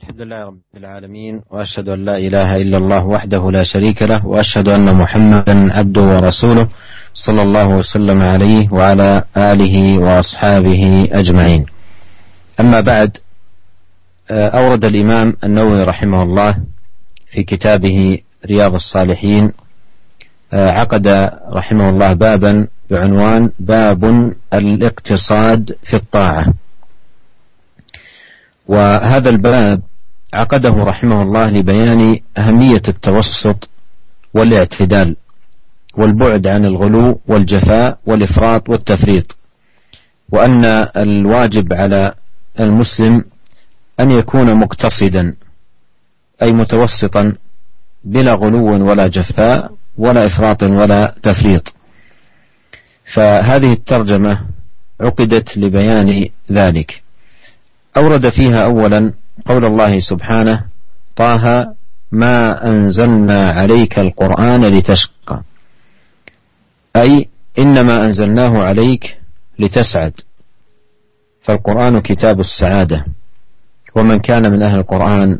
الحمد لله رب العالمين وأشهد أن لا إله إلا الله وحده لا شريك له وأشهد أن محمدا عبده ورسوله صلى الله وسلم عليه وعلى آله وأصحابه أجمعين. أما بعد أورد الإمام النووي رحمه الله في كتابه رياض الصالحين عقد رحمه الله بابا بعنوان باب الاقتصاد في الطاعة. وهذا الباب عقده رحمه الله لبيان أهمية التوسط والاعتدال والبعد عن الغلو والجفاء والإفراط والتفريط وأن الواجب على المسلم أن يكون مقتصدا أي متوسطا بلا غلو ولا جفاء ولا إفراط ولا تفريط. فهذه الترجمة عقدت لبيان ذلك. أورد فيها أولا قول الله سبحانه طه ما أنزلنا عليك القرآن لتشقى أي إنما أنزلناه عليك لتسعد. فالقرآن كتاب السعادة. ومن كان من أهل القرآن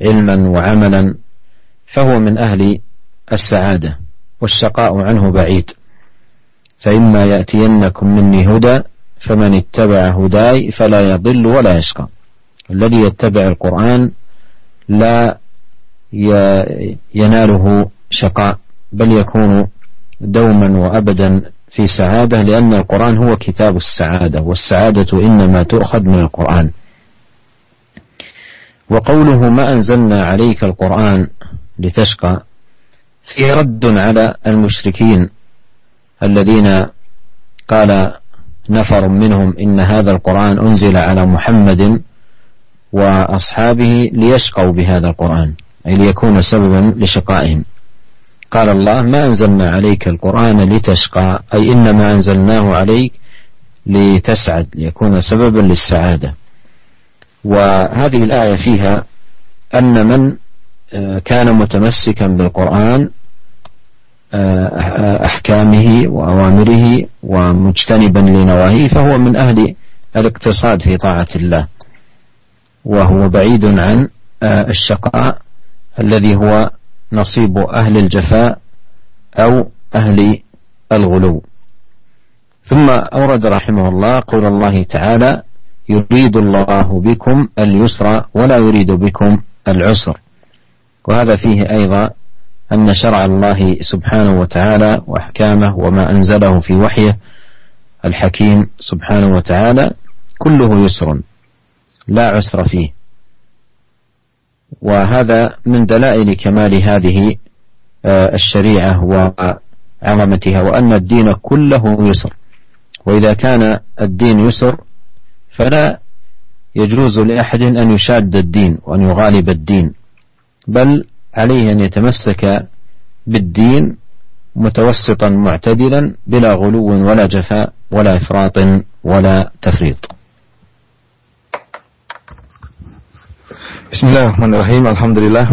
علما وعملا فهو من أهل السعادة والشقاء عنه بعيد. فإما يأتينكم مني هدى فمن اتبع هداي فلا يضل ولا يشقى. الذي يتبع القرآن لا يناله شقاء بل يكون دوما وأبدا في سعادة لأن القرآن هو كتاب السعادة والسعادة إنما تؤخذ من القرآن. وقوله ما أنزلنا عليك القرآن لتشقى في رد على المشركين الذين قال نفر منهم إن هذا القرآن أنزل على محمد وأصحابه ليشقوا بهذا القرآن أي ليكون سببا لشقائهم. قال الله ما أنزلنا عليك القرآن لتشقى أي إنما أنزلناه عليك لتسعد ليكون سببا للسعادة. وهذه الآية فيها أن من آه، كان متمسكا بالقرآن أحكامه وأوامره ومجتنبا لنواهيه فهو من أهل الاقتصاد في طاعة الله. وهو بعيد عن آه، الشقاء الذي هو نصيب أهل الجفاء أو أهل الغلو. ثم أورد رحمه الله قول الله تعالى يريد الله بكم اليسر ولا يريد بكم العسر. وهذا فيه أيضا أن شرع الله سبحانه وتعالى وأحكامه وما أنزله في وحيه الحكيم سبحانه وتعالى كله يسر لا عسر فيه. وهذا من دلائل كمال هذه آه، الشريعة وعظمتها وأن الدين كله يسر. وإذا كان الدين يسر فلا يجوز لأحد أن يشاد الدين وأن يغالب الدين بل عليه أن يتمسك بالدين متوسطا معتدلا بلا غلو ولا جفاء ولا إفراط ولا تفريط Bismillahirrahmanirrahim. Alhamdulillah.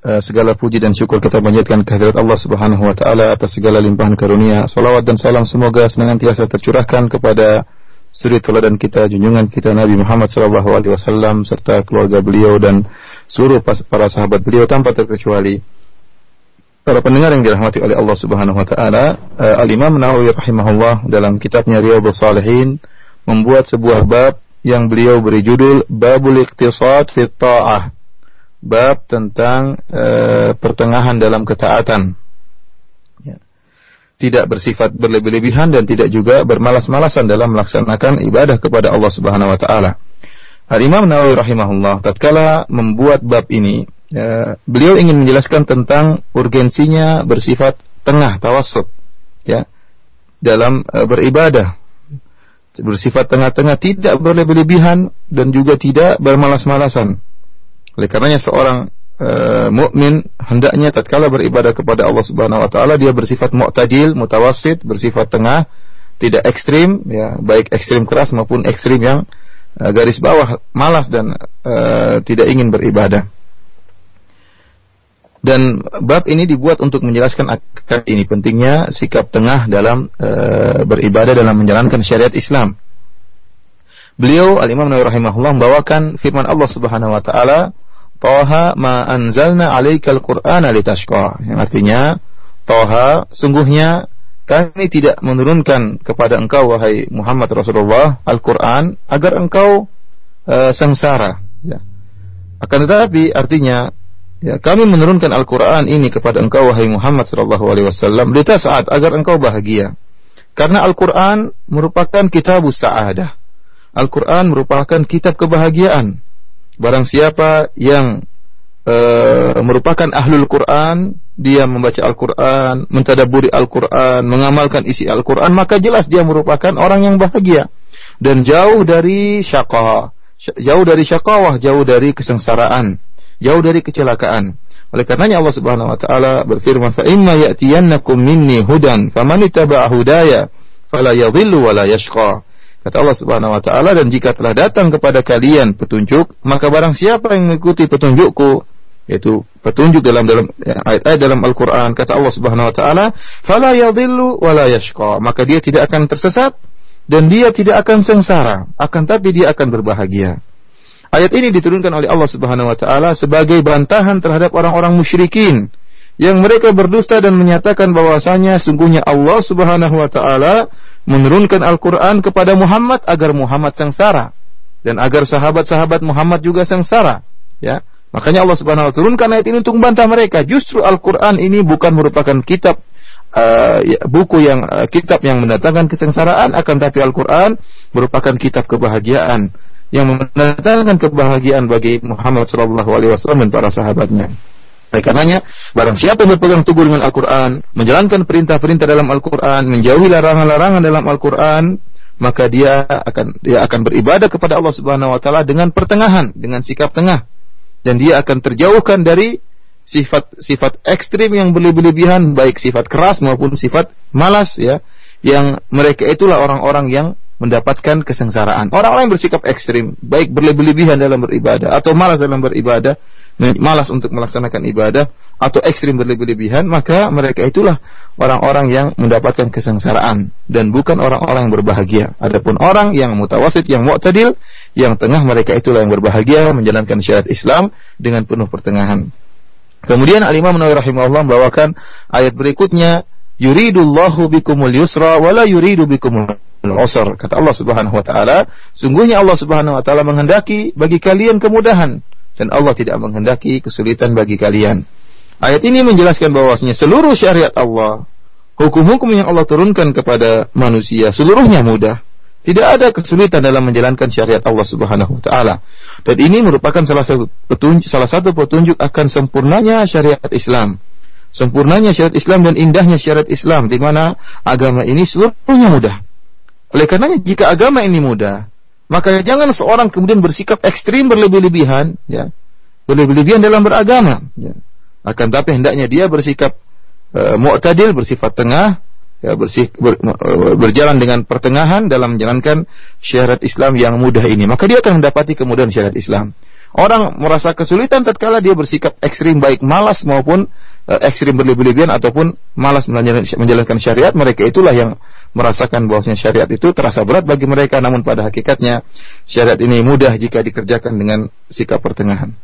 Uh, segala puji dan syukur kita panjatkan kehadirat Allah Subhanahu wa taala atas segala limpahan karunia. Salawat dan salam semoga senantiasa tercurahkan kepada suri teladan kita, junjungan kita Nabi Muhammad wasallam serta keluarga beliau dan seluruh para sahabat beliau tanpa terkecuali. Para pendengar yang dirahmati oleh Allah Subhanahu wa taala, uh, Al-Imam Nawawi rahimahullah dalam kitabnya Riyadhus Shalihin membuat sebuah bab yang beliau beri judul Babul Iqtisad fi Ta'ah. Bab tentang e, pertengahan dalam ketaatan. Ya. Tidak bersifat berlebih-lebihan dan tidak juga bermalas-malasan dalam melaksanakan ibadah kepada Allah Subhanahu wa taala. Al-Imam Nawawi rahimahullah tatkala membuat bab ini, e, beliau ingin menjelaskan tentang urgensinya bersifat tengah tawassut ya dalam e, beribadah bersifat tengah-tengah, tidak berlebih-lebihan dan juga tidak bermalas-malasan. Oleh karenanya seorang e, mukmin hendaknya tatkala beribadah kepada Allah Subhanahu wa taala dia bersifat mu'tadil, mutawassit, bersifat tengah, tidak ekstrim ya, baik ekstrim keras maupun ekstrim yang e, garis bawah, malas dan e, tidak ingin beribadah. Dan bab ini dibuat untuk menjelaskan akad ini pentingnya sikap tengah dalam beribadah dalam menjalankan syariat Islam. beliau Al-Imam Nawawi rahimahullah membawakan firman Allah Subhanahu wa taala, "Toha ma anzalna 'alaikal Qur'ana litashqa." Yang artinya, Toha, sungguhnya kami tidak menurunkan kepada engkau wahai Muhammad Rasulullah Al-Qur'an agar engkau uh, sengsara, ya. Akan tetapi artinya ya kami menurunkan Al-Qur'an ini kepada engkau wahai Muhammad sallallahu alaihi wasallam saat agar engkau bahagia. Karena Al-Qur'an merupakan kitabus sa'adah. Al-Quran merupakan kitab kebahagiaan. Barang siapa yang e, merupakan ahlul Quran, dia membaca Al-Quran, mentadaburi Al-Quran, mengamalkan isi Al-Quran, maka jelas dia merupakan orang yang bahagia dan jauh dari syakah, jauh dari syakawah, jauh dari kesengsaraan, jauh dari kecelakaan. Oleh karenanya Allah Subhanahu wa taala berfirman, "Fa imma ya'tiyannakum minni hudan, faman hudaya fala yadhillu wa la yashqa." Kata Allah Subhanahu wa taala dan jika telah datang kepada kalian petunjuk, maka barang siapa yang mengikuti petunjukku, yaitu petunjuk dalam dalam ya, ayat-ayat dalam Al-Qur'an kata Allah Subhanahu wa taala, fala yadhillu wa la yashqa, maka dia tidak akan tersesat dan dia tidak akan sengsara, akan tapi dia akan berbahagia. Ayat ini diturunkan oleh Allah Subhanahu wa taala sebagai bantahan terhadap orang-orang musyrikin yang mereka berdusta dan menyatakan bahwasanya sungguhnya Allah Subhanahu wa taala menurunkan Al-Quran kepada Muhammad agar Muhammad sengsara dan agar sahabat-sahabat Muhammad juga sengsara. Ya, makanya Allah Subhanahu Wa turunkan ayat ini untuk membantah mereka. Justru Al-Quran ini bukan merupakan kitab uh, buku yang uh, kitab yang mendatangkan kesengsaraan, akan tapi Al-Quran merupakan kitab kebahagiaan yang mendatangkan kebahagiaan bagi Muhammad Shallallahu Alaihi Wasallam dan para sahabatnya. Oleh karenanya, barang siapa berpegang teguh dengan Al-Quran, menjalankan perintah-perintah dalam Al-Quran, menjauhi larangan-larangan dalam Al-Quran, maka dia akan dia akan beribadah kepada Allah Subhanahu wa taala dengan pertengahan, dengan sikap tengah. Dan dia akan terjauhkan dari sifat-sifat ekstrim yang berlebihan, baik sifat keras maupun sifat malas ya. Yang mereka itulah orang-orang yang mendapatkan kesengsaraan. Orang-orang yang bersikap ekstrim, baik berlebihan dalam beribadah atau malas dalam beribadah, malas untuk melaksanakan ibadah atau ekstrim berlebih-lebihan, maka mereka itulah orang-orang yang mendapatkan kesengsaraan dan bukan orang-orang yang berbahagia. Adapun orang yang mutawasid, yang mu'tadil, yang tengah mereka itulah yang berbahagia menjalankan syariat Islam dengan penuh pertengahan. Kemudian Al-Imam Nawawi rahimahullah membawakan ayat berikutnya, yuridullahu bikumul yusra wala yuridu bikumul usra. Kata Allah Subhanahu wa taala, sungguhnya Allah Subhanahu wa taala menghendaki bagi kalian kemudahan dan Allah tidak menghendaki kesulitan bagi kalian. Ayat ini menjelaskan bahwasanya seluruh syariat Allah, hukum-hukum yang Allah turunkan kepada manusia seluruhnya mudah. Tidak ada kesulitan dalam menjalankan syariat Allah Subhanahu wa taala. Dan ini merupakan salah satu petunjuk salah satu petunjuk akan sempurnanya syariat Islam. Sempurnanya syariat Islam dan indahnya syariat Islam di mana agama ini seluruhnya mudah. Oleh karenanya jika agama ini mudah, maka jangan seorang kemudian bersikap ekstrim berlebih-lebihan, ya, berlebih-lebihan dalam beragama. Ya. Akan tapi hendaknya dia bersikap uh, mu'tadil, bersifat tengah, ya, bersih, ber, uh, berjalan dengan pertengahan dalam menjalankan syariat Islam yang mudah ini. Maka dia akan mendapati kemudahan syariat Islam. Orang merasa kesulitan tatkala dia bersikap ekstrim baik malas maupun uh, ekstrim berlebih-lebihan ataupun malas menjalankan syariat, mereka itulah yang merasakan bahwasanya syariat itu terasa berat bagi mereka namun pada hakikatnya syariat ini mudah jika dikerjakan dengan sikap pertengahan.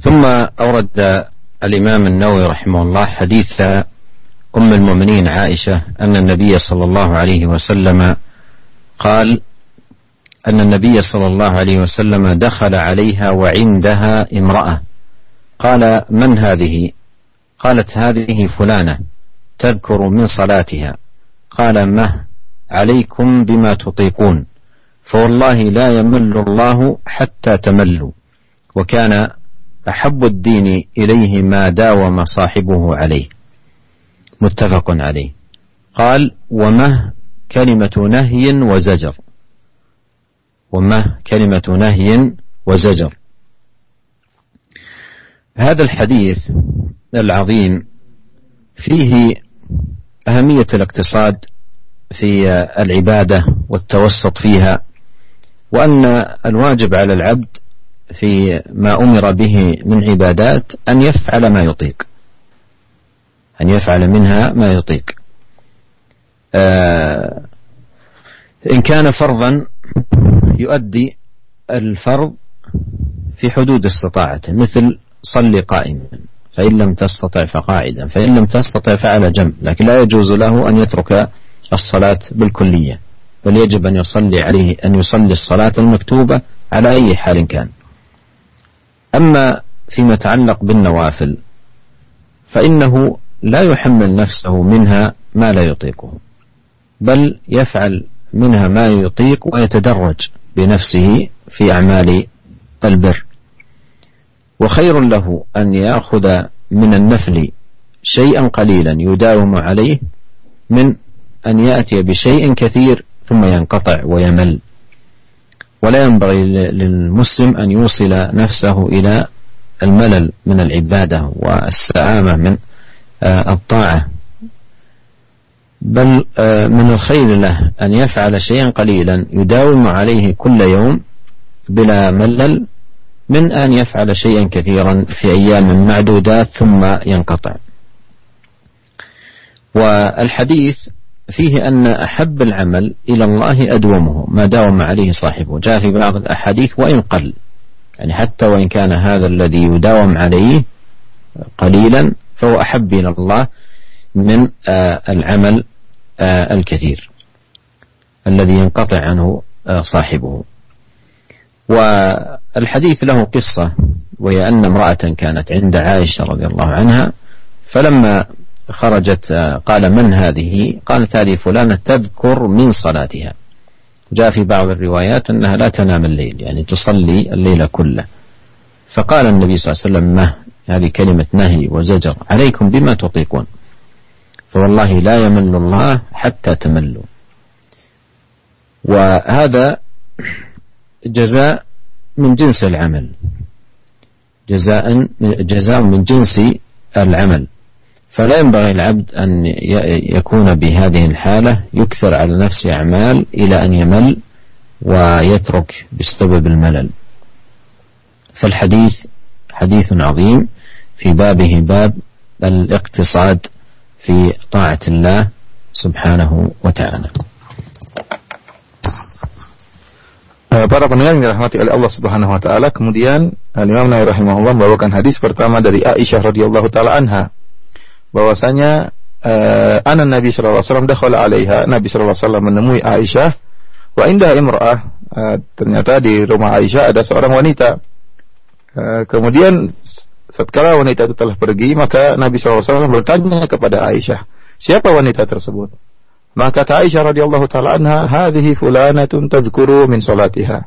ثم أورد الإمام النووي رحمه الله حديث أم المؤمنين عائشة أن النبي صلى الله عليه وسلم قال أن النبي صلى الله عليه وسلم دخل عليها وعندها امرأة قال من هذه؟ قالت هذه فلانة تذكر من صلاتها. قال مه عليكم بما تطيقون. فوالله لا يمل الله حتى تملوا. وكان أحب الدين إليه ما داوم صاحبه عليه. متفق عليه. قال ومه كلمة نهي وزجر. ومه كلمة نهي وزجر. هذا الحديث العظيم فيه أهمية الاقتصاد في العبادة والتوسط فيها وأن الواجب على العبد في ما أمر به من عبادات أن يفعل ما يطيق أن يفعل منها ما يطيق. إن كان فرضا يؤدي الفرض في حدود استطاعته مثل صلي قائما. فإن لم تستطع فقاعدا فإن لم تستطع فعلى جنب لكن لا يجوز له أن يترك الصلاة بالكلية بل يجب أن يصلي عليه أن يصلي الصلاة المكتوبة على أي حال كان. أما فيما يتعلق بالنوافل فإنه لا يحمل نفسه منها ما لا يطيقه بل يفعل منها ما يطيق ويتدرج بنفسه في أعمال البر. وخير له أن يأخذ من النفل شيئا قليلا يداوم عليه من أن يأتي بشيء كثير ثم ينقطع ويمل. ولا ينبغي للمسلم أن يوصل نفسه إلى الملل من العبادة والسآمة من آه، الطاعة. بل آه، من الخير له أن يفعل شيئا قليلا يداوم عليه كل يوم بلا ملل من أن يفعل شيئا كثيرا في أيام معدودات ثم ينقطع. والحديث فيه أن أحب العمل إلى الله أدومه ما داوم عليه صاحبه. جاء في بعض الأحاديث وإن قل يعني حتى وإن كان هذا الذي يداوم عليه قليلا فهو أحب إلى الله من آه، العمل آه، الكثير الذي ينقطع عنه آه، صاحبه. والحديث له قصة وهي أن امرأة كانت عند عائشة رضي الله عنها فلما خرجت قال من هذه؟ قالت هذه فلانة تذكر من صلاتها. جاء في بعض الروايات أنها لا تنام الليل يعني تصلي الليل كله. فقال النبي صلى الله عليه وسلم ما هذه كلمة نهي وزجر عليكم بما تطيقون. فوالله لا يمل الله حتى تملوا. وهذا جزاء من جنس العمل. جزاء جزاء من جنس العمل. فلا ينبغي العبد أن يكون بهذه الحالة يكثر على نفسه أعمال إلى أن يمل ويترك بسبب الملل. فالحديث حديث عظيم في بابه باب الاقتصاد في طاعة الله سبحانه وتعالى. Para pendengar yang dirahmati oleh Allah Subhanahu wa taala, kemudian Imam Nawawi rahimahullah membawakan hadis pertama dari Aisyah radhiyallahu taala anha. Bahwasanya uh, anak Nabi sallallahu alaihi wasallam dakhala alaiha. Nabi sallallahu alaihi wasallam menemui Aisyah. Wa indah imra'ah. Uh, ternyata di rumah Aisyah ada seorang wanita. Uh, kemudian setelah wanita itu telah pergi maka Nabi SAW bertanya kepada Aisyah siapa wanita tersebut maka kata Aisyah radhiyallahu taala anha hadhihi fulanatun tadhkuru min salatiha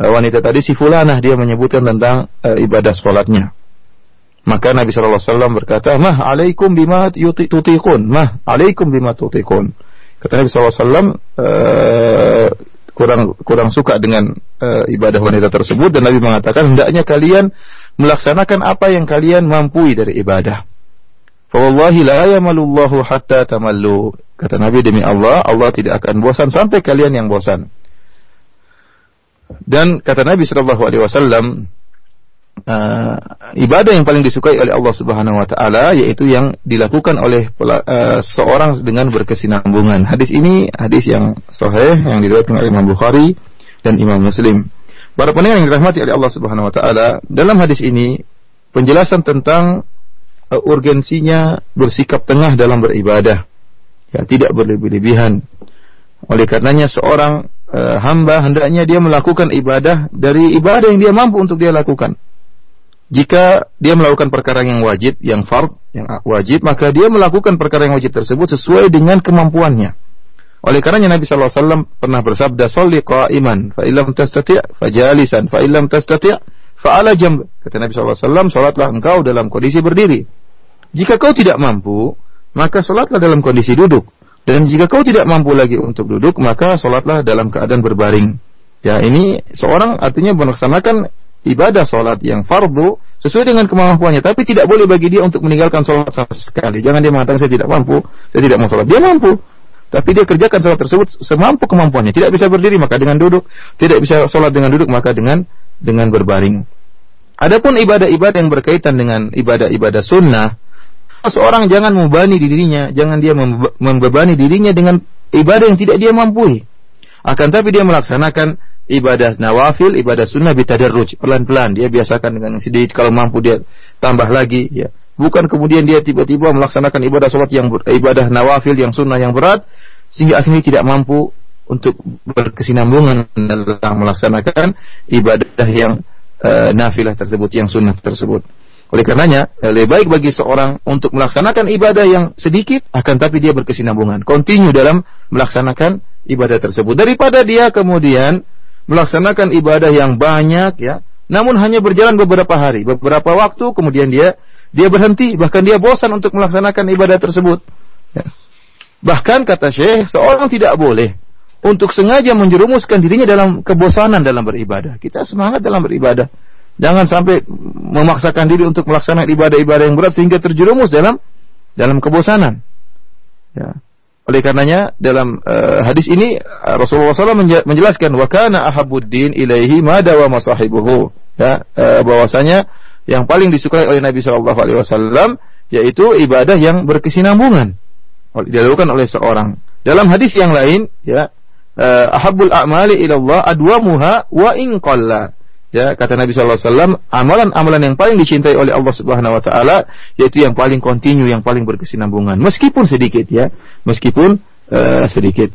wanita tadi si fulanah dia menyebutkan tentang uh, ibadah salatnya maka Nabi Shallallahu Alaihi Wasallam berkata, Mah alaikum bima tutikun, mah alaikum bima tutikun. Kata Nabi Shallallahu Alaihi Wasallam, uh, kurang kurang suka dengan ibadah wanita tersebut dan Nabi mengatakan hendaknya kalian melaksanakan apa yang kalian mampu dari ibadah. Fawallahi la yamalullahu hatta tamallu. Kata Nabi demi Allah, Allah tidak akan bosan sampai kalian yang bosan. Dan kata Nabi Shallallahu Alaihi Wasallam, uh, ibadah yang paling disukai oleh Allah Subhanahu wa taala yaitu yang dilakukan oleh uh, seorang dengan berkesinambungan. Hadis ini hadis yang sahih yang diriwayatkan oleh Imam Bukhari dan Imam Muslim. Para pendengar yang dirahmati oleh Allah Subhanahu wa taala, dalam hadis ini penjelasan tentang uh, urgensinya bersikap tengah dalam beribadah. Ya, tidak berlebih-lebihan. Oleh karenanya seorang uh, hamba hendaknya dia melakukan ibadah dari ibadah yang dia mampu untuk dia lakukan jika dia melakukan perkara yang wajib, yang fard, yang wajib, maka dia melakukan perkara yang wajib tersebut sesuai dengan kemampuannya. Oleh karenanya Nabi sallallahu alaihi wasallam pernah bersabda, "Shalli qa'iman, fa illam tastati' fajalisan, fa illam tastati' fa ala jamb." Kata Nabi wasallam, "Salatlah engkau dalam kondisi berdiri. Jika kau tidak mampu, maka salatlah dalam kondisi duduk. Dan jika kau tidak mampu lagi untuk duduk, maka salatlah dalam keadaan berbaring." Ya, ini seorang artinya melaksanakan ibadah sholat yang fardu sesuai dengan kemampuannya, tapi tidak boleh bagi dia untuk meninggalkan sholat sama sekali. Jangan dia mengatakan saya tidak mampu, saya tidak mau sholat. Dia mampu, tapi dia kerjakan sholat tersebut semampu kemampuannya. Tidak bisa berdiri maka dengan duduk, tidak bisa sholat dengan duduk maka dengan dengan berbaring. Adapun ibadah-ibadah yang berkaitan dengan ibadah-ibadah sunnah, seorang jangan membebani dirinya, jangan dia membebani dirinya dengan ibadah yang tidak dia mampu. Akan tapi dia melaksanakan ibadah nawafil, ibadah sunnah bitadarruj, pelan-pelan. Dia biasakan dengan sedikit, kalau mampu dia tambah lagi, ya. Bukan kemudian dia tiba-tiba melaksanakan ibadah salat yang ibadah nawafil yang sunnah yang berat sehingga akhirnya tidak mampu untuk berkesinambungan dalam melaksanakan ibadah yang e, nafilah tersebut, yang sunnah tersebut. Oleh karenanya, lebih baik bagi seorang untuk melaksanakan ibadah yang sedikit, akan tapi dia berkesinambungan, kontinu dalam melaksanakan ibadah tersebut. Daripada dia kemudian melaksanakan ibadah yang banyak ya, namun hanya berjalan beberapa hari, beberapa waktu kemudian dia dia berhenti, bahkan dia bosan untuk melaksanakan ibadah tersebut. Ya. Bahkan kata Syekh, seorang tidak boleh untuk sengaja menjerumuskan dirinya dalam kebosanan dalam beribadah. Kita semangat dalam beribadah. Jangan sampai memaksakan diri untuk melaksanakan ibadah-ibadah yang berat sehingga terjerumus dalam dalam kebosanan. Ya. Oleh karenanya dalam uh, hadis ini uh, Rasulullah SAW menjelaskan wa kana ahabuddin ilaihi ma dawa masahibuhu ya uh, bahwasanya yang paling disukai oleh Nabi Shallallahu alaihi wasallam yaitu ibadah yang berkesinambungan dilakukan oleh seorang. Dalam hadis yang lain ya uh, a'mali ila Allah adwamuha wa in qalla Ya, kata Nabi sallallahu alaihi wasallam, amalan-amalan yang paling dicintai oleh Allah Subhanahu wa taala yaitu yang paling kontinu, yang paling berkesinambungan, meskipun sedikit ya, meskipun uh, sedikit.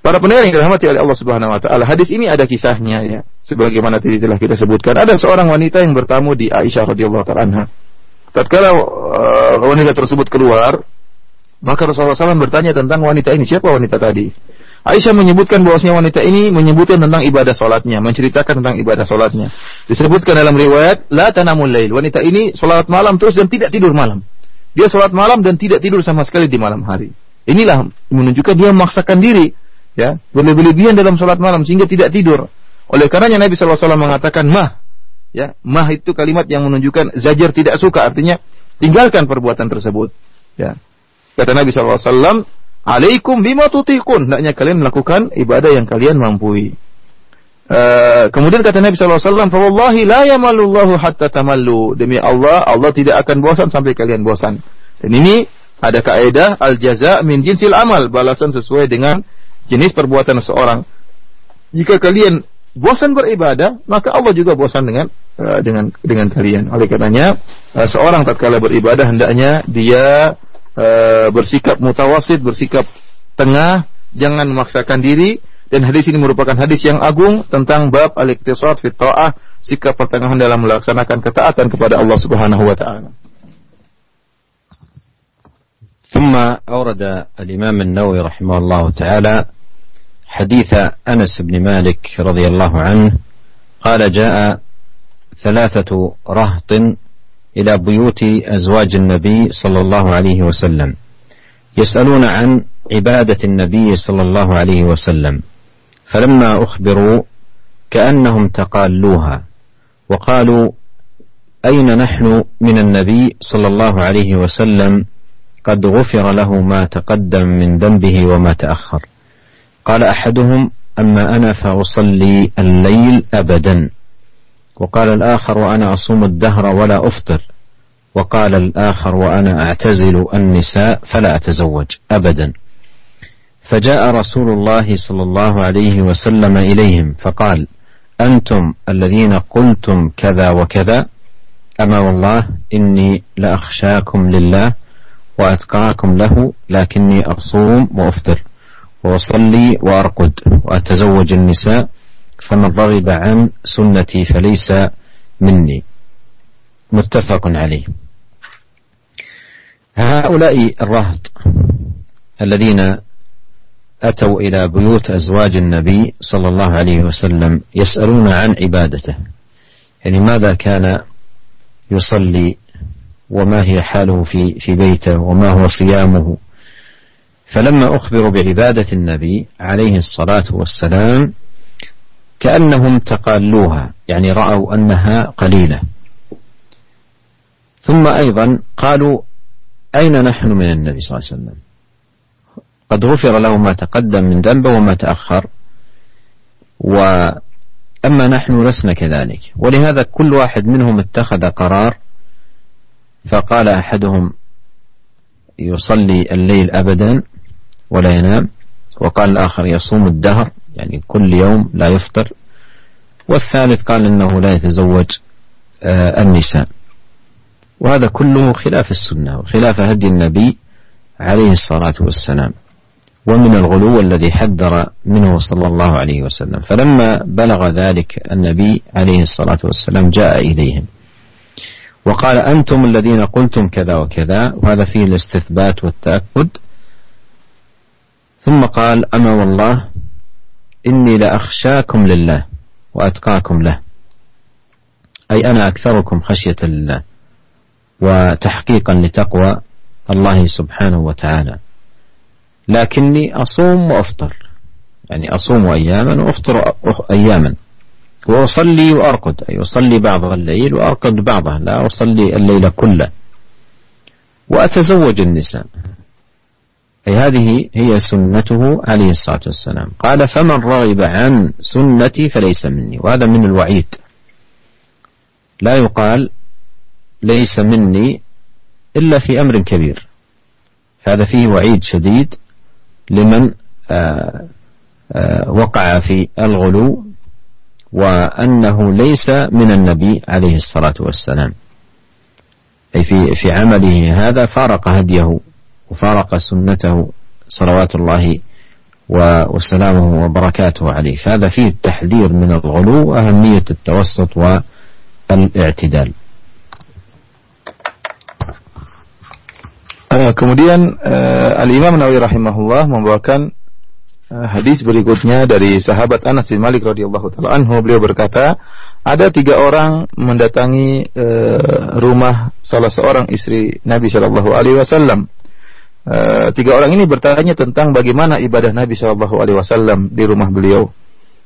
Para pendengar yang dirahmati oleh Allah Subhanahu wa taala, hadis ini ada kisahnya ya. Sebagaimana tadi telah kita sebutkan, ada seorang wanita yang bertamu di Aisyah radhiyallahu taala anha. Tatkala uh, wanita tersebut keluar, maka Rasulullah SAW bertanya tentang wanita ini, siapa wanita tadi? Aisyah menyebutkan bahwasanya wanita ini menyebutkan tentang ibadah solatnya, menceritakan tentang ibadah solatnya. Disebutkan dalam riwayat, la tanamul lail. Wanita ini solat malam terus dan tidak tidur malam. Dia solat malam dan tidak tidur sama sekali di malam hari. Inilah menunjukkan dia memaksakan diri, ya, berlebihan dalam solat malam sehingga tidak tidur. Oleh karenanya Nabi SAW mengatakan mah, ya, mah itu kalimat yang menunjukkan zajar tidak suka, artinya tinggalkan perbuatan tersebut. Ya. Kata Nabi SAW, Alaikum bima tutiqun. Hendaknya kalian melakukan ibadah yang kalian mampu. Uh, kemudian kata Nabi SAW, Fawallahi la yamalullahu hatta tamallu. Demi Allah, Allah tidak akan bosan sampai kalian bosan. Dan ini ada kaidah al-jaza min jinsil amal. Balasan sesuai dengan jenis perbuatan seorang. Jika kalian bosan beribadah, maka Allah juga bosan dengan uh, dengan dengan kalian. Oleh karenanya, uh, seorang tatkala beribadah hendaknya dia e, bersikap mutawasid, bersikap tengah, jangan memaksakan diri dan hadis ini merupakan hadis yang agung tentang bab al-iktisad fi ta'ah, sikap pertengahan dalam melaksanakan ketaatan kepada Allah Subhanahu wa taala. ثم أورد الإمام النووي رحمه الله تعالى حديث أنس بن مالك رضي الله عنه قال جاء ثلاثة رهط إلى بيوت أزواج النبي صلى الله عليه وسلم يسألون عن عبادة النبي صلى الله عليه وسلم فلما أخبروا كأنهم تقالوها وقالوا أين نحن من النبي صلى الله عليه وسلم؟ قد غفر له ما تقدم من ذنبه وما تأخر. قال أحدهم أما أنا فأصلي الليل أبدا. وقال الآخر وأنا أصوم الدهر ولا أفطر. وقال الآخر وأنا أعتزل النساء فلا أتزوج أبدا. فجاء رسول الله صلى الله عليه وسلم إليهم فقال أنتم الذين قلتم كذا وكذا؟ أما والله إني لأخشاكم لله وأتقاكم له لكني أصوم وأفطر وأصلي وأرقد وأتزوج النساء فمن رغب عن سنتي فليس مني. متفق عليه. هؤلاء الرهط الذين أتوا إلى بيوت أزواج النبي صلى الله عليه وسلم يسألون عن عبادته. يعني ماذا كان يصلي وما هي حاله في في بيته وما هو صيامه. فلما أخبروا بعبادة النبي عليه الصلاة والسلام كأنهم تقالوها يعني رأوا أنها قليلة. ثم أيضا قالوا أين نحن من النبي صلى الله عليه وسلم؟ قد غفر له ما تقدم من ذنبه وما تأخر. وأما نحن لسنا كذلك. ولهذا كل واحد منهم اتخذ قرار فقال أحدهم يصلي الليل أبدا ولا ينام وقال الآخر يصوم الدهر يعني كل يوم لا يفطر. والثالث قال إنه لا يتزوج آه، النساء. وهذا كله خلاف السنة وخلاف هدي النبي عليه الصلاة والسلام. ومن الغلو الذي حذر منه صلى الله عليه وسلم. فلما بلغ ذلك النبي عليه الصلاة والسلام جاء إليهم. وقال أنتم الذين قلتم كذا وكذا وهذا فيه الاستثبات والتأكد. ثم قال أما والله إني لأخشاكم لله وأتقاكم له. أي أنا أكثركم خشية لله وتحقيقا لتقوى الله سبحانه وتعالى. لكني أصوم وأفطر. يعني أصوم أياما وأفطر أياما. وأصلي وأرقد. أي أصلي بعض الليل وأرقد بعضه لا أصلي الليل كله. وأتزوج النساء. أي هذه هي سنته عليه الصلاة والسلام. قال فمن رغب عن سنتي فليس مني. وهذا من الوعيد. لا يقال ليس مني إلا في أمر كبير. هذا فيه وعيد شديد لمن آه، آه، وقع في الغلو وأنه ليس من النبي عليه الصلاة والسلام. أي في في عمله هذا فارق هديه وفارق سنته صلوات الله وسلامه وبركاته عليه فهذا فيه التحذير من الغلو وأهمية التوسط والاعتدال Uh, kemudian uh, Al Imam Nawawi rahimahullah membawakan uh, hadis berikutnya dari sahabat Anas bin Malik radhiyallahu taala anhu beliau berkata ada tiga orang mendatangi uh, rumah salah seorang istri Nabi Shallallahu Alaihi Wasallam. Uh, tiga orang ini bertanya tentang bagaimana ibadah Nabi Shallallahu Alaihi Wasallam di rumah beliau.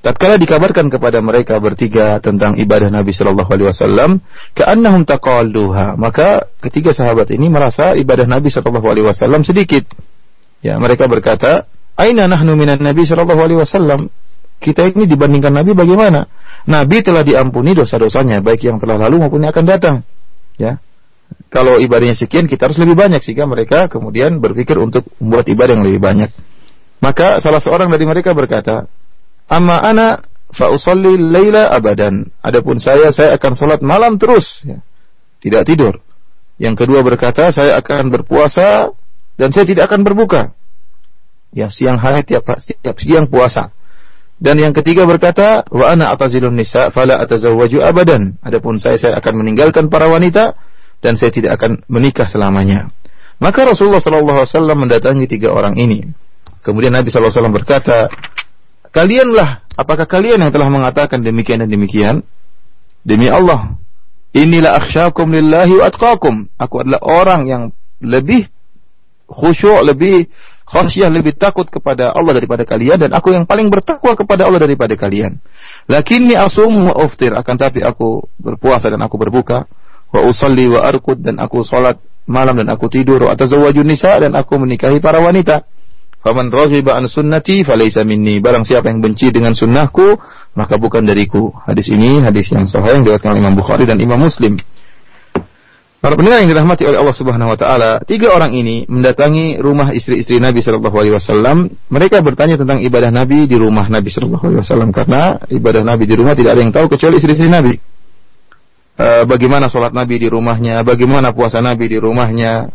Tatkala dikabarkan kepada mereka bertiga tentang ibadah Nabi Shallallahu Alaihi Wasallam, keannahum taqalluha. Maka ketiga sahabat ini merasa ibadah Nabi Shallallahu Alaihi Wasallam sedikit. Ya, mereka berkata, Aina nahnu minan Nabi Shallallahu Alaihi Wasallam. Kita ini dibandingkan Nabi bagaimana? Nabi telah diampuni dosa-dosanya, baik yang telah lalu maupun yang akan datang. Ya, kalau ibadahnya sekian, kita harus lebih banyak sehingga mereka kemudian berpikir untuk membuat ibadah yang lebih banyak. Maka salah seorang dari mereka berkata, Amma ana fa usalli laila abadan. Adapun saya saya akan salat malam terus ya. Tidak tidur. Yang kedua berkata, saya akan berpuasa dan saya tidak akan berbuka. Ya, siang hari tiap tiap siang puasa. Dan yang ketiga berkata, wa ana atazilun nisa fala atazawwaju abadan. Adapun saya saya akan meninggalkan para wanita dan saya tidak akan menikah selamanya. Maka Rasulullah wasallam mendatangi tiga orang ini. Kemudian Nabi wasallam berkata, Kalianlah, apakah kalian yang telah mengatakan demikian dan demikian? Demi Allah, inilah akhsyakum lillahi wa atqakum. Aku adalah orang yang lebih khusyuk, lebih khasyah, lebih takut kepada Allah daripada kalian dan aku yang paling bertakwa kepada Allah daripada kalian. Lakinni asum wa uftir, akan tapi aku berpuasa dan aku berbuka, wa usalli wa arkud dan aku salat malam dan aku tidur, wa atazawwajun nisa dan aku menikahi para wanita. Faman raghiba an sunnati falaysa minni. Barang siapa yang benci dengan sunnahku, maka bukan dariku. Hadis ini hadis yang sahih yang diriwayatkan oleh Imam Bukhari dan Imam Muslim. Para pendengar yang dirahmati oleh Allah Subhanahu wa taala, tiga orang ini mendatangi rumah istri-istri Nabi sallallahu alaihi wasallam. Mereka bertanya tentang ibadah Nabi di rumah Nabi sallallahu alaihi wasallam karena ibadah Nabi di rumah tidak ada yang tahu kecuali istri-istri Nabi. E, bagaimana sholat Nabi di rumahnya, bagaimana puasa Nabi di rumahnya,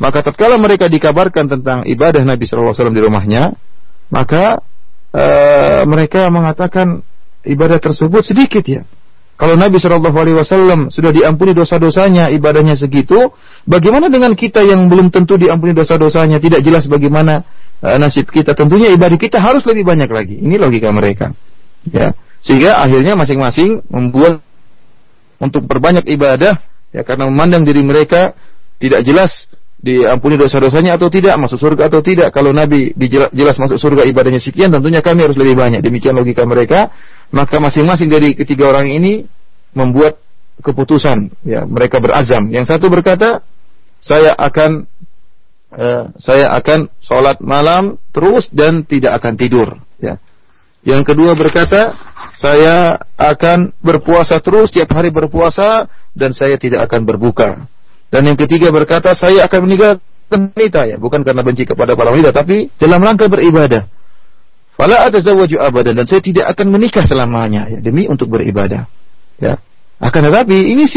maka tatkala mereka dikabarkan tentang ibadah Nabi Shallallahu Alaihi Wasallam di rumahnya, maka uh, mereka mengatakan ibadah tersebut sedikit ya. Kalau Nabi Shallallahu Alaihi Wasallam sudah diampuni dosa-dosanya, ibadahnya segitu, bagaimana dengan kita yang belum tentu diampuni dosa-dosanya, tidak jelas bagaimana uh, nasib kita. Tentunya ibadah kita harus lebih banyak lagi. Ini logika mereka, ya. Sehingga akhirnya masing-masing membuat untuk berbanyak ibadah, ya karena memandang diri mereka tidak jelas diampuni dosa-dosanya atau tidak, masuk surga atau tidak. Kalau Nabi jelas masuk surga ibadahnya sekian, tentunya kami harus lebih banyak. Demikian logika mereka. Maka masing-masing dari ketiga orang ini membuat keputusan. Ya, mereka berazam. Yang satu berkata, saya akan uh, saya akan sholat malam terus dan tidak akan tidur. Ya. Yang kedua berkata, saya akan berpuasa terus, tiap hari berpuasa, dan saya tidak akan berbuka. Dan yang ketiga berkata, saya akan meninggalkan wanita ya, bukan karena benci kepada para wanita, tapi dalam rangka beribadah. Fala atazawwaju abadan dan saya tidak akan menikah selamanya ya, demi untuk beribadah. Ya. Akan tetapi ini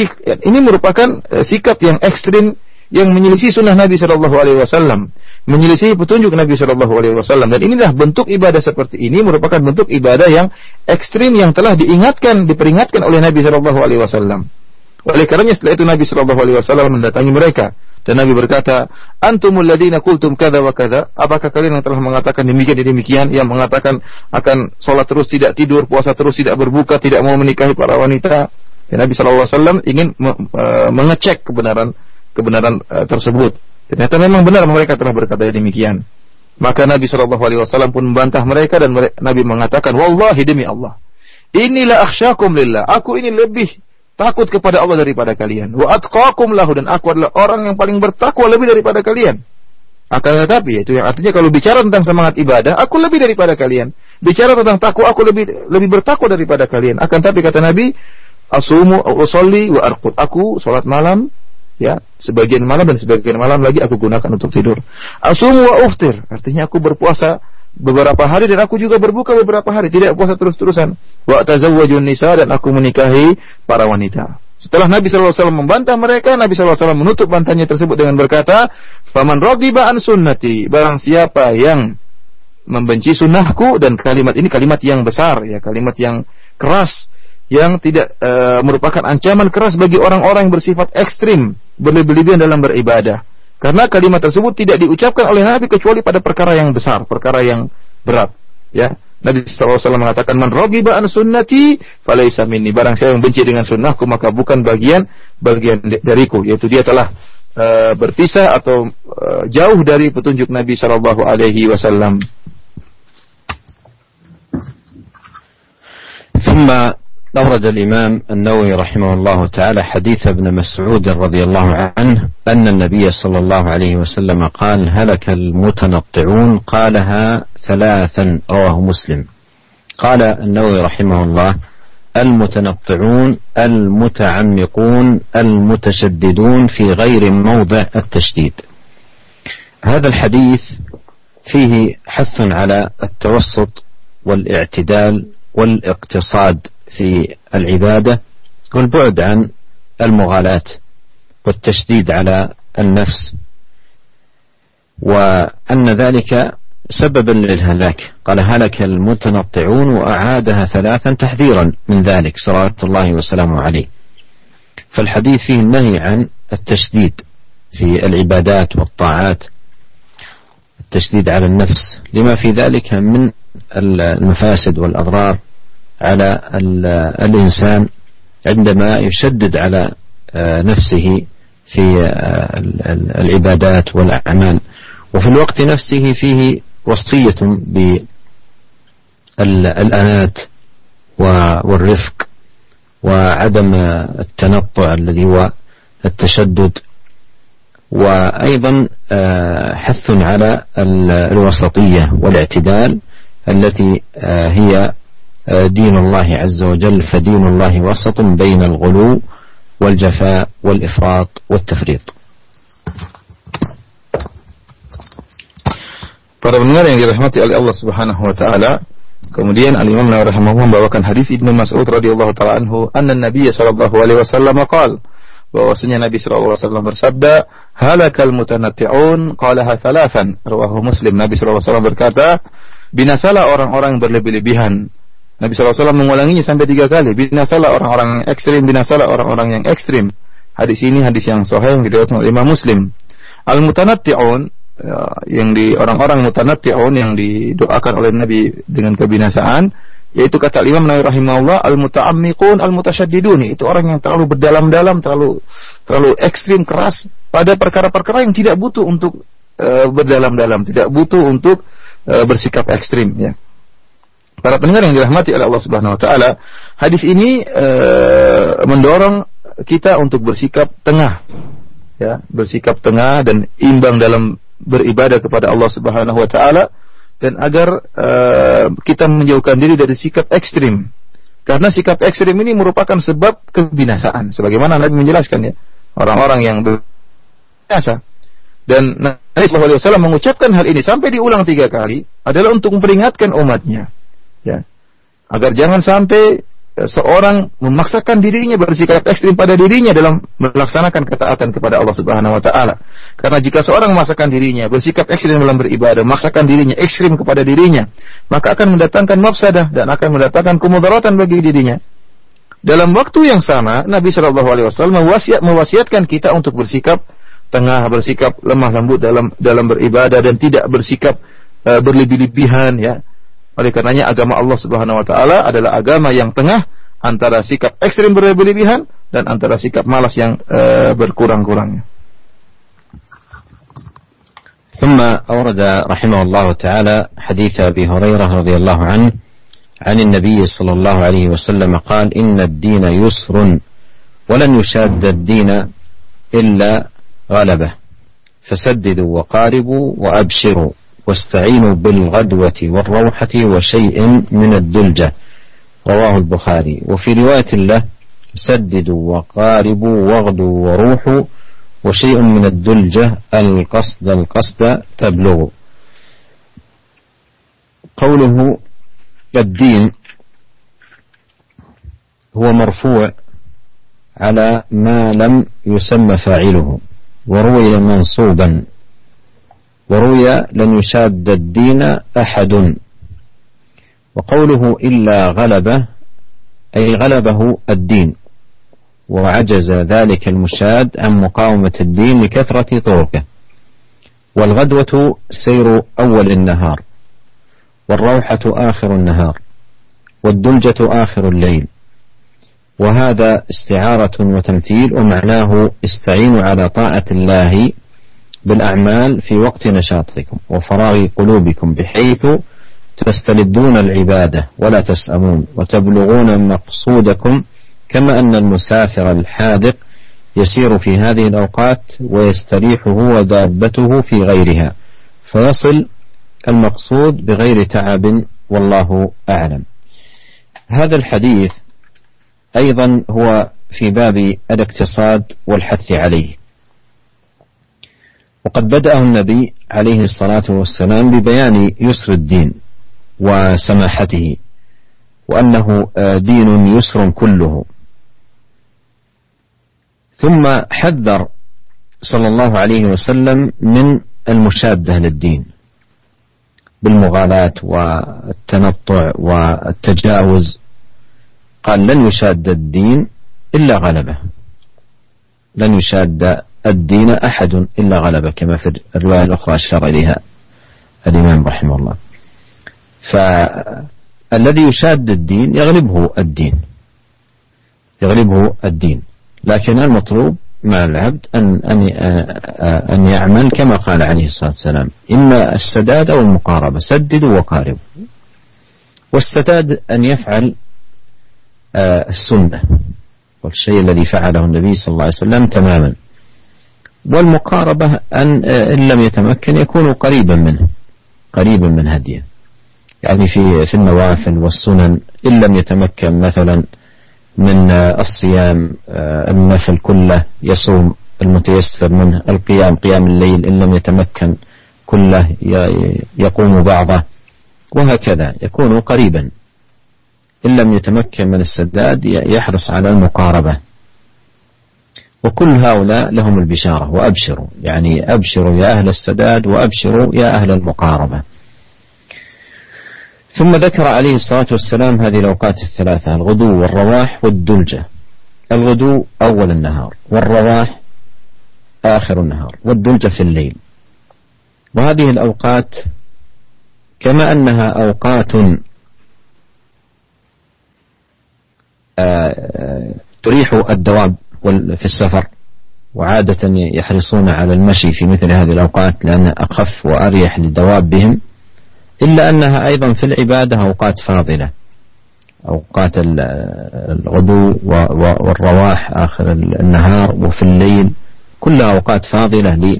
ini merupakan uh, sikap yang ekstrim yang menyelisih sunnah Nabi Shallallahu Alaihi Wasallam, menyelisih petunjuk Nabi Shallallahu Alaihi Wasallam. Dan inilah bentuk ibadah seperti ini merupakan bentuk ibadah yang ekstrim yang telah diingatkan, diperingatkan oleh Nabi Shallallahu Alaihi Wasallam. Oleh karenanya setelah itu Nabi Shallallahu Alaihi Wasallam mendatangi mereka dan Nabi berkata, antumul ladina kultum kada wa kada. Apakah kalian yang telah mengatakan demikian dan demikian, yang mengatakan akan sholat terus tidak tidur, puasa terus tidak berbuka, tidak mau menikahi para wanita? Dan Nabi Shallallahu Alaihi Wasallam ingin uh, mengecek kebenaran kebenaran uh, tersebut. Ternyata memang benar mereka telah berkata demikian. Maka Nabi Shallallahu Alaihi Wasallam pun membantah mereka dan Nabi mengatakan, Wallahi demi Allah, inilah akhsyakum lillah. Aku ini lebih takut kepada Allah daripada kalian. Wa atqakum lahu dan aku adalah orang yang paling bertakwa lebih daripada kalian. Akan tetapi itu yang artinya kalau bicara tentang semangat ibadah, aku lebih daripada kalian. Bicara tentang takwa, aku lebih lebih bertakwa daripada kalian. Akan tetapi kata Nabi, asumu usolli wa arqud. Aku salat malam ya, sebagian malam dan sebagian malam lagi aku gunakan untuk tidur. Asumu wa uftir, artinya aku berpuasa beberapa hari dan aku juga berbuka beberapa hari, tidak puasa terus-terusan. Wa tazawwajun nisa dan aku menikahi para wanita. Setelah Nabi SAW membantah mereka, Nabi SAW menutup bantahnya tersebut dengan berkata, Faman rogiba an sunnati, barang siapa yang membenci sunnahku, dan kalimat ini kalimat yang besar, ya kalimat yang keras, yang tidak e, merupakan ancaman keras bagi orang-orang yang bersifat ekstrim, berlebihan dalam beribadah. Karena kalimat tersebut tidak diucapkan oleh Nabi kecuali pada perkara yang besar, perkara yang berat. Ya, Nabi SAW mengatakan man rogiba an sunnati falaysa minni. Barang saya yang benci dengan sunnahku maka bukan bagian bagian dariku. Yaitu dia telah uh, berpisah atau uh, jauh dari petunjuk Nabi Shallallahu Alaihi Wasallam. أورد الإمام النووي رحمه الله تعالى حديث ابن مسعود رضي الله عنه أن النبي صلى الله عليه وسلم قال هلك المتنطعون؟ قالها ثلاثا رواه مسلم. قال النووي رحمه الله المتنطعون المتعمقون المتشددون في غير موضع التشديد. هذا الحديث فيه حث على التوسط والإعتدال والإقتصاد في العبادة والبعد عن المغالاة والتشديد على النفس وأن ذلك سببا للهلاك. قال هلك المتنطعون وأعادها ثلاثا تحذيرا من ذلك صلوات الله وسلامه عليه. فالحديث فيه النهي عن التشديد في العبادات والطاعات التشديد على النفس. لما في ذلك من المفاسد والأضرار على الإنسان عندما يشدد على آه، نفسه في آه، العبادات والأعمال. وفي الوقت نفسه فيه وصية بالأنات والرفق وعدم التنطع الذي هو التشدد. وأيضا آه، حث على الوسطية والاعتدال التي هي دين الله عز وجل فدين الله وسط بين الغلو والجفاء والإفراط والتفريط Para pendengar yang dirahmati oleh Allah Subhanahu wa taala, kemudian Al Imam Nawawi rahimahullah membawakan hadis Ibnu Mas'ud radhiyallahu taala anhu, anna Nabi sallallahu alaihi wasallam qaal bahwasanya Nabi sallallahu alaihi wasallam bersabda, halakal mutanatti'un qalaha thalathan, rawahu Muslim. Nabi sallallahu alaihi wasallam berkata, binasalah orang-orang berlebih-lebihan Nabi SAW mengulanginya sampai tiga kali. Binasalah orang-orang ekstrim, binasalah orang-orang yang ekstrim. Hadis ini hadis yang sahih yang diriwayatkan oleh Imam Muslim. Al-mutanatti'un ya, yang di orang-orang mutanatti'un yang didoakan oleh Nabi dengan kebinasaan yaitu kata Imam Nawawi rahimahullah al-muta'ammiqun al-mutasyaddidun itu orang yang terlalu berdalam-dalam terlalu terlalu ekstrim keras pada perkara-perkara yang tidak butuh untuk uh, berdalam-dalam tidak butuh untuk uh, bersikap ekstrim ya Para pendengar yang dirahmati oleh Allah Subhanahu wa taala, hadis ini e, mendorong kita untuk bersikap tengah. Ya, bersikap tengah dan imbang dalam beribadah kepada Allah Subhanahu wa taala dan agar e, kita menjauhkan diri dari sikap ekstrim. Karena sikap ekstrim ini merupakan sebab kebinasaan sebagaimana Nabi menjelaskan ya. Orang-orang yang binasa dan Nabi Wasallam mengucapkan hal ini sampai diulang tiga kali adalah untuk memperingatkan umatnya, ya, agar jangan sampai seorang memaksakan dirinya bersikap ekstrim pada dirinya dalam melaksanakan ketaatan kepada Allah Subhanahu wa taala. Karena jika seorang memaksakan dirinya bersikap ekstrim dalam beribadah, memaksakan dirinya ekstrim kepada dirinya, maka akan mendatangkan mafsadah dan akan mendatangkan kemudaratan bagi dirinya. Dalam waktu yang sama, Nabi Shallallahu alaihi wasallam mewasiat, mewasiatkan kita untuk bersikap tengah bersikap lemah lembut dalam dalam beribadah dan tidak bersikap uh, berlebih-lebihan ya. Oleh karenanya agama Allah Subhanahu wa taala adalah agama yang tengah antara sikap ekstrim berlebih-lebihan dan antara sikap malas yang uh, berkurang-kurangnya. ثم أورد رحمه الله تعالى حديث أبي هريرة رضي الله عنه عن النبي صلى الله عليه وسلم قال إن الدين يسر ولن يشاد الدين إلا غلبة فسددوا وقاربوا وأبشروا واستعينوا بالغدوة والروحة وشيء من الدلجة. رواه البخاري. وفي رواية له سددوا وقاربوا واغدوا وروحوا وشيء من الدلجة القصد القصد تبلغ. قوله الدين هو مرفوع على ما لم يسمى فاعله وروي منصوبا. وروي لن يشاد الدين أحد. وقوله إلا غلبه أي غلبه الدين. وعجز ذلك المشاد عن مقاومة الدين لكثرة طرقه. والغدوة سير أول النهار والروحة آخر النهار والدلجة آخر الليل. وهذا استعارة وتمثيل ومعناه استعينوا على طاعة الله بالأعمال في وقت نشاطكم وفراغ قلوبكم بحيث تستلذون العبادة ولا تسأمون وتبلغون مقصودكم كما أن المسافر الحاذق يسير في هذه الأوقات ويستريح هو دابته في غيرها. فيصل المقصود بغير تعب والله أعلم. هذا الحديث أيضا هو في باب الاقتصاد والحث عليه. وقد بدأه النبي عليه الصلاة والسلام ببيان يسر الدين وسماحته وأنه دين يسر كله. ثم حذر صلى الله عليه وسلم من المشادة للدين بالمغالاة والتنطع والتجاوز. قال لن يشاد الدين إلا غلبه لن يشاد الدين أحد إلا غلبه كما في الرواية الأخرى أشار إليها الإمام رحمه الله. فالذي يشاد الدين يغلبه الدين يغلبه الدين. لكن المطلوب مع العبد أن أن أن يعمل كما قال عليه الصلاة والسلام. إما السداد أو المقاربة سددوا وقاربوا والسداد أن يفعل آه، السنة والشيء الذي فعله النبي صلى الله عليه وسلم تماما. والمقاربة أن آه، إن لم يتمكن يكون قريبا منه قريبا من هديه. يعني في في النوافل والسنن إن لم يتمكن مثلا من آه، الصيام النفل كله يصوم المتيسر منه القيام قيام الليل إن لم يتمكن كله يقوم بعضه وهكذا يكون قريبا. إن لم يتمكن من السداد يحرص على المقاربة. وكل هؤلاء لهم البشارة وأبشروا. يعني أبشروا يا أهل السداد وأبشروا يا أهل المقاربة. ثم ذكر عليه الصلاة والسلام هذه الأوقات الثلاثة الغدو والرواح والدلجة. الغدو أول النهار والرواح آخر النهار والدلجة في الليل. وهذه الأوقات كما أنها أوقات تريح الدواب في السفر وعادة يحرصون على المشي في مثل هذه الأوقات لأنها أخف وأريح لدوابهم إلا أنها أيضا في العبادة أوقات فاضلة أوقات الغدو والرواح آخر النهار وفي الليل كلها أوقات فاضلة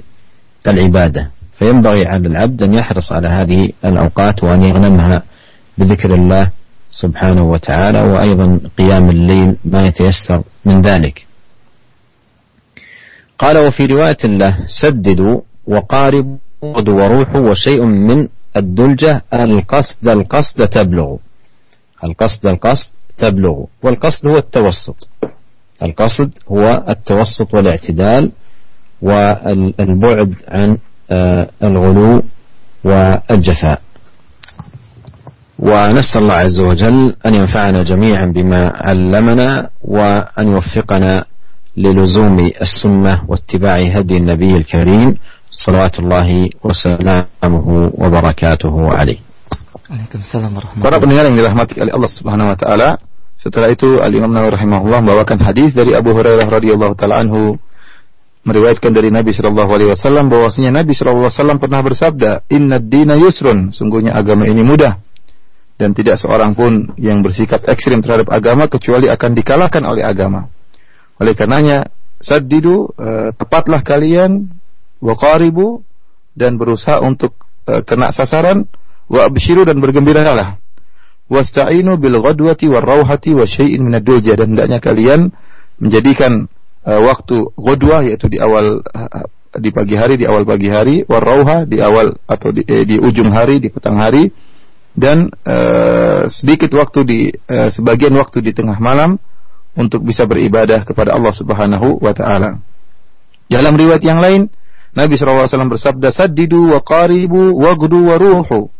للعبادة. فينبغي على العبد أن يحرص على هذه الأوقات وأن يغنمها بذكر الله سبحانه وتعالى وأيضا قيام الليل ما يتيسر من ذلك. قال وفي رواية له سددوا وقاربوا غدو وروح وشيء من الدلجة القصد القصد تبلغ. القصد القصد تبلغ. والقصد هو التوسط. القصد هو التوسط والاعتدال والبعد عن آه، الغلو والجفاء. ونسأل الله عز وجل أن ينفعنا جميعا بما علمنا وأن يوفقنا للزوم السنة واتباع هدي النبي الكريم صلوات الله وسلامه وبركاته عليه Waalaikumsalam warahmatullahi Para pendengar yang dirahmati oleh Allah Subhanahu wa taala, setelah itu Al Imam Nawawi rahimahullah membawakan hadis dari Abu Hurairah radhiyallahu taala anhu meriwayatkan dari Nabi Shallallahu alaihi wasallam bahwasanya Nabi Shallallahu alaihi wasallam pernah bersabda, "Inna dina yusrun." Sungguhnya agama ini mudah. Dan tidak seorang pun yang bersikap ekstrim terhadap agama kecuali akan dikalahkan oleh agama. Oleh karenanya, saddidu, uh, tepatlah kalian waqaribu dan berusaha untuk uh, kena sasaran wa abshiru dan bergembiralah. Wasta'inu bil ghadwati war rauhati wa syai'in min ad-dulja dan hendaknya kalian menjadikan uh, waktu ghadwah yaitu di awal uh, di pagi hari di awal pagi hari war rauha di awal atau di, eh, di ujung hari di petang hari dan uh, sedikit waktu di uh, sebagian waktu di tengah malam untuk bisa beribadah kepada Allah Subhanahu wa taala. Dalam riwayat yang lain Nabi SAW bersabda saddidu wa qaribu wa gudu wa ruhu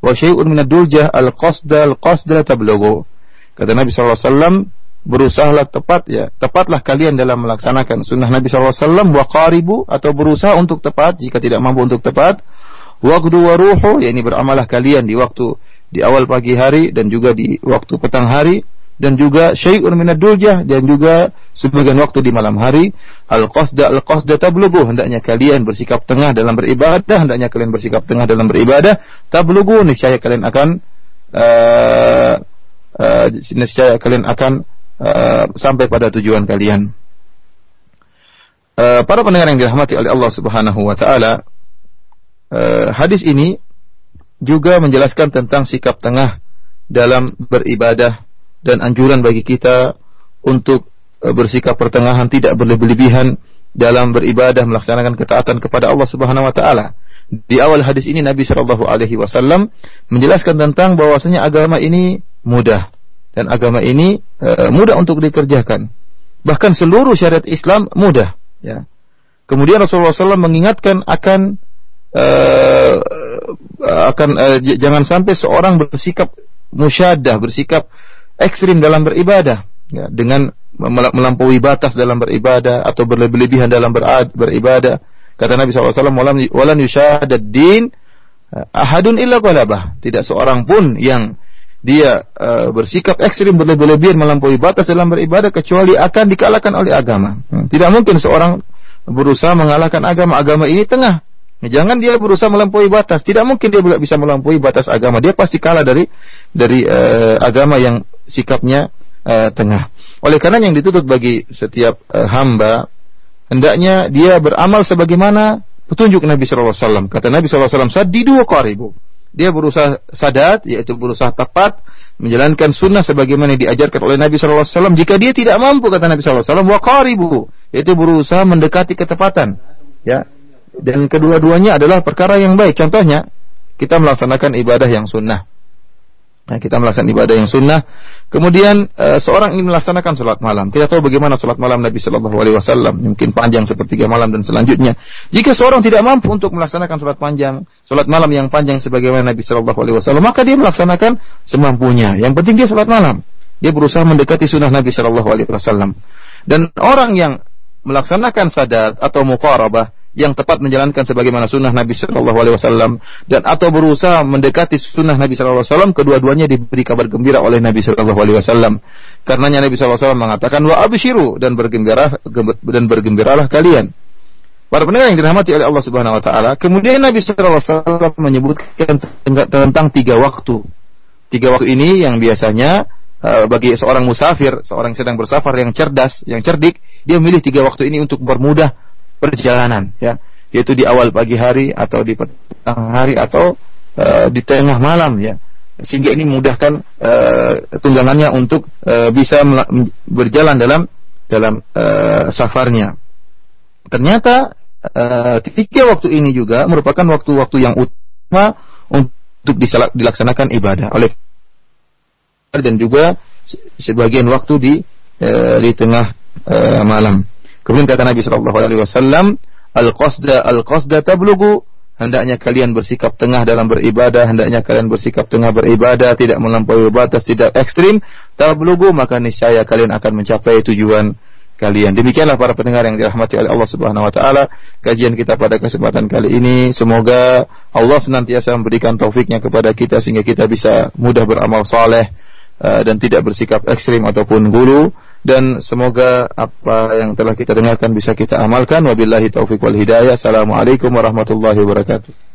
wa syai'un min ad-duljah al-qasda al-qasda tablughu. Kata Nabi SAW, berusahalah tepat ya, tepatlah kalian dalam melaksanakan sunnah Nabi SAW wa qaribu atau berusaha untuk tepat jika tidak mampu untuk tepat Waktu wa ruhu yakni beramalah kalian di waktu di awal pagi hari dan juga di waktu petang hari dan juga syai'un minad duljah. Dan juga sebagian waktu di malam hari al qasda al qasda tablughu hendaknya kalian bersikap tengah dalam beribadah. Hendaknya kalian bersikap tengah dalam beribadah. Tablughu niscaya kalian akan uh, uh, niscaya kalian akan uh, sampai pada tujuan kalian. Uh, para pendengar yang dirahmati oleh Allah Subhanahu wa taala uh, hadis ini juga menjelaskan tentang sikap tengah dalam beribadah dan anjuran bagi kita untuk e, bersikap pertengahan tidak berlebihan dalam beribadah melaksanakan ketaatan kepada Allah Subhanahu wa taala. Di awal hadis ini Nabi Shallallahu alaihi wasallam menjelaskan tentang bahwasanya agama ini mudah dan agama ini e, mudah untuk dikerjakan. Bahkan seluruh syariat Islam mudah, ya. Kemudian Rasulullah SAW mengingatkan akan uh, akan uh, jangan sampai seorang bersikap musyadah, bersikap ekstrim dalam beribadah ya, dengan melampaui batas dalam beribadah atau berlebihan dalam beribadah. Kata Nabi SAW, "Walan yusyadad din eh, ahadun illa qalabah." Tidak seorang pun yang dia uh, bersikap ekstrim berlebihan melampaui batas dalam beribadah kecuali akan dikalahkan oleh agama. Hmm. Tidak mungkin seorang berusaha mengalahkan agama. Agama ini tengah. Jangan dia berusaha melampaui batas. Tidak mungkin dia bisa melampaui batas agama. Dia pasti kalah dari dari uh, agama yang sikapnya uh, tengah. Oleh karena yang dituntut bagi setiap uh, hamba hendaknya dia beramal sebagaimana petunjuk Nabi Shallallahu Alaihi Wasallam. Kata Nabi Shallallahu Alaihi Wasallam, sadidu qaribu. Dia berusaha sadat, yaitu berusaha tepat menjalankan sunnah sebagaimana diajarkan oleh Nabi Shallallahu Alaihi Wasallam. Jika dia tidak mampu, kata Nabi Shallallahu Alaihi Wasallam, wa qaribu, yaitu berusaha mendekati ketepatan. Ya, dan kedua-duanya adalah perkara yang baik. Contohnya, kita melaksanakan ibadah yang sunnah. Nah, kita melaksanakan ibadah yang sunnah. Kemudian uh, seorang ingin melaksanakan sholat malam. Kita tahu bagaimana sholat malam Nabi Shallallahu Alaihi Wasallam. Mungkin panjang sepertiga malam dan selanjutnya. Jika seorang tidak mampu untuk melaksanakan sholat panjang, sholat malam yang panjang sebagaimana Nabi Shallallahu Alaihi Wasallam, maka dia melaksanakan semampunya. Yang penting dia sholat malam. Dia berusaha mendekati sunnah Nabi Shallallahu Alaihi Wasallam. Dan orang yang melaksanakan sadat atau muqarabah yang tepat menjalankan sebagaimana sunnah Nabi Shallallahu Alaihi Wasallam dan atau berusaha mendekati sunnah Nabi Shallallahu Alaihi Wasallam kedua-duanya diberi kabar gembira oleh Nabi Shallallahu Alaihi Wasallam karenanya Nabi Shallallahu Alaihi Wasallam mengatakan wa abshiru dan bergembira dan bergembiralah kalian Para pendengar yang dirahmati oleh Allah Subhanahu wa taala, kemudian Nabi sallallahu alaihi wasallam menyebutkan tentang tiga waktu. Tiga waktu ini yang biasanya uh, bagi seorang musafir, seorang yang sedang bersafar yang cerdas, yang cerdik, dia memilih tiga waktu ini untuk mempermudah perjalanan ya. Yaitu di awal pagi hari atau di petang hari atau uh, di tengah malam ya. Sehingga ini memudahkan uh, tunggangannya untuk uh, bisa berjalan dalam dalam uh, safarnya. Ternyata uh, tiga waktu ini juga merupakan waktu-waktu yang utama untuk dilaksanakan ibadah oleh dan juga sebagian waktu di uh, di tengah uh, malam. Kemudian kata Nabi Shallallahu Alaihi Wasallam, al qasda al qasda tablugu hendaknya kalian bersikap tengah dalam beribadah, hendaknya kalian bersikap tengah beribadah, tidak melampaui batas, tidak ekstrim, tablugu maka niscaya kalian akan mencapai tujuan kalian. Demikianlah para pendengar yang dirahmati oleh Allah Subhanahu wa taala, kajian kita pada kesempatan kali ini. Semoga Allah senantiasa memberikan taufiknya kepada kita sehingga kita bisa mudah beramal saleh uh, dan tidak bersikap ekstrim ataupun gulu dan semoga apa yang telah kita dengarkan bisa kita amalkan. Wabillahi taufik wal hidayah. Assalamualaikum warahmatullahi wabarakatuh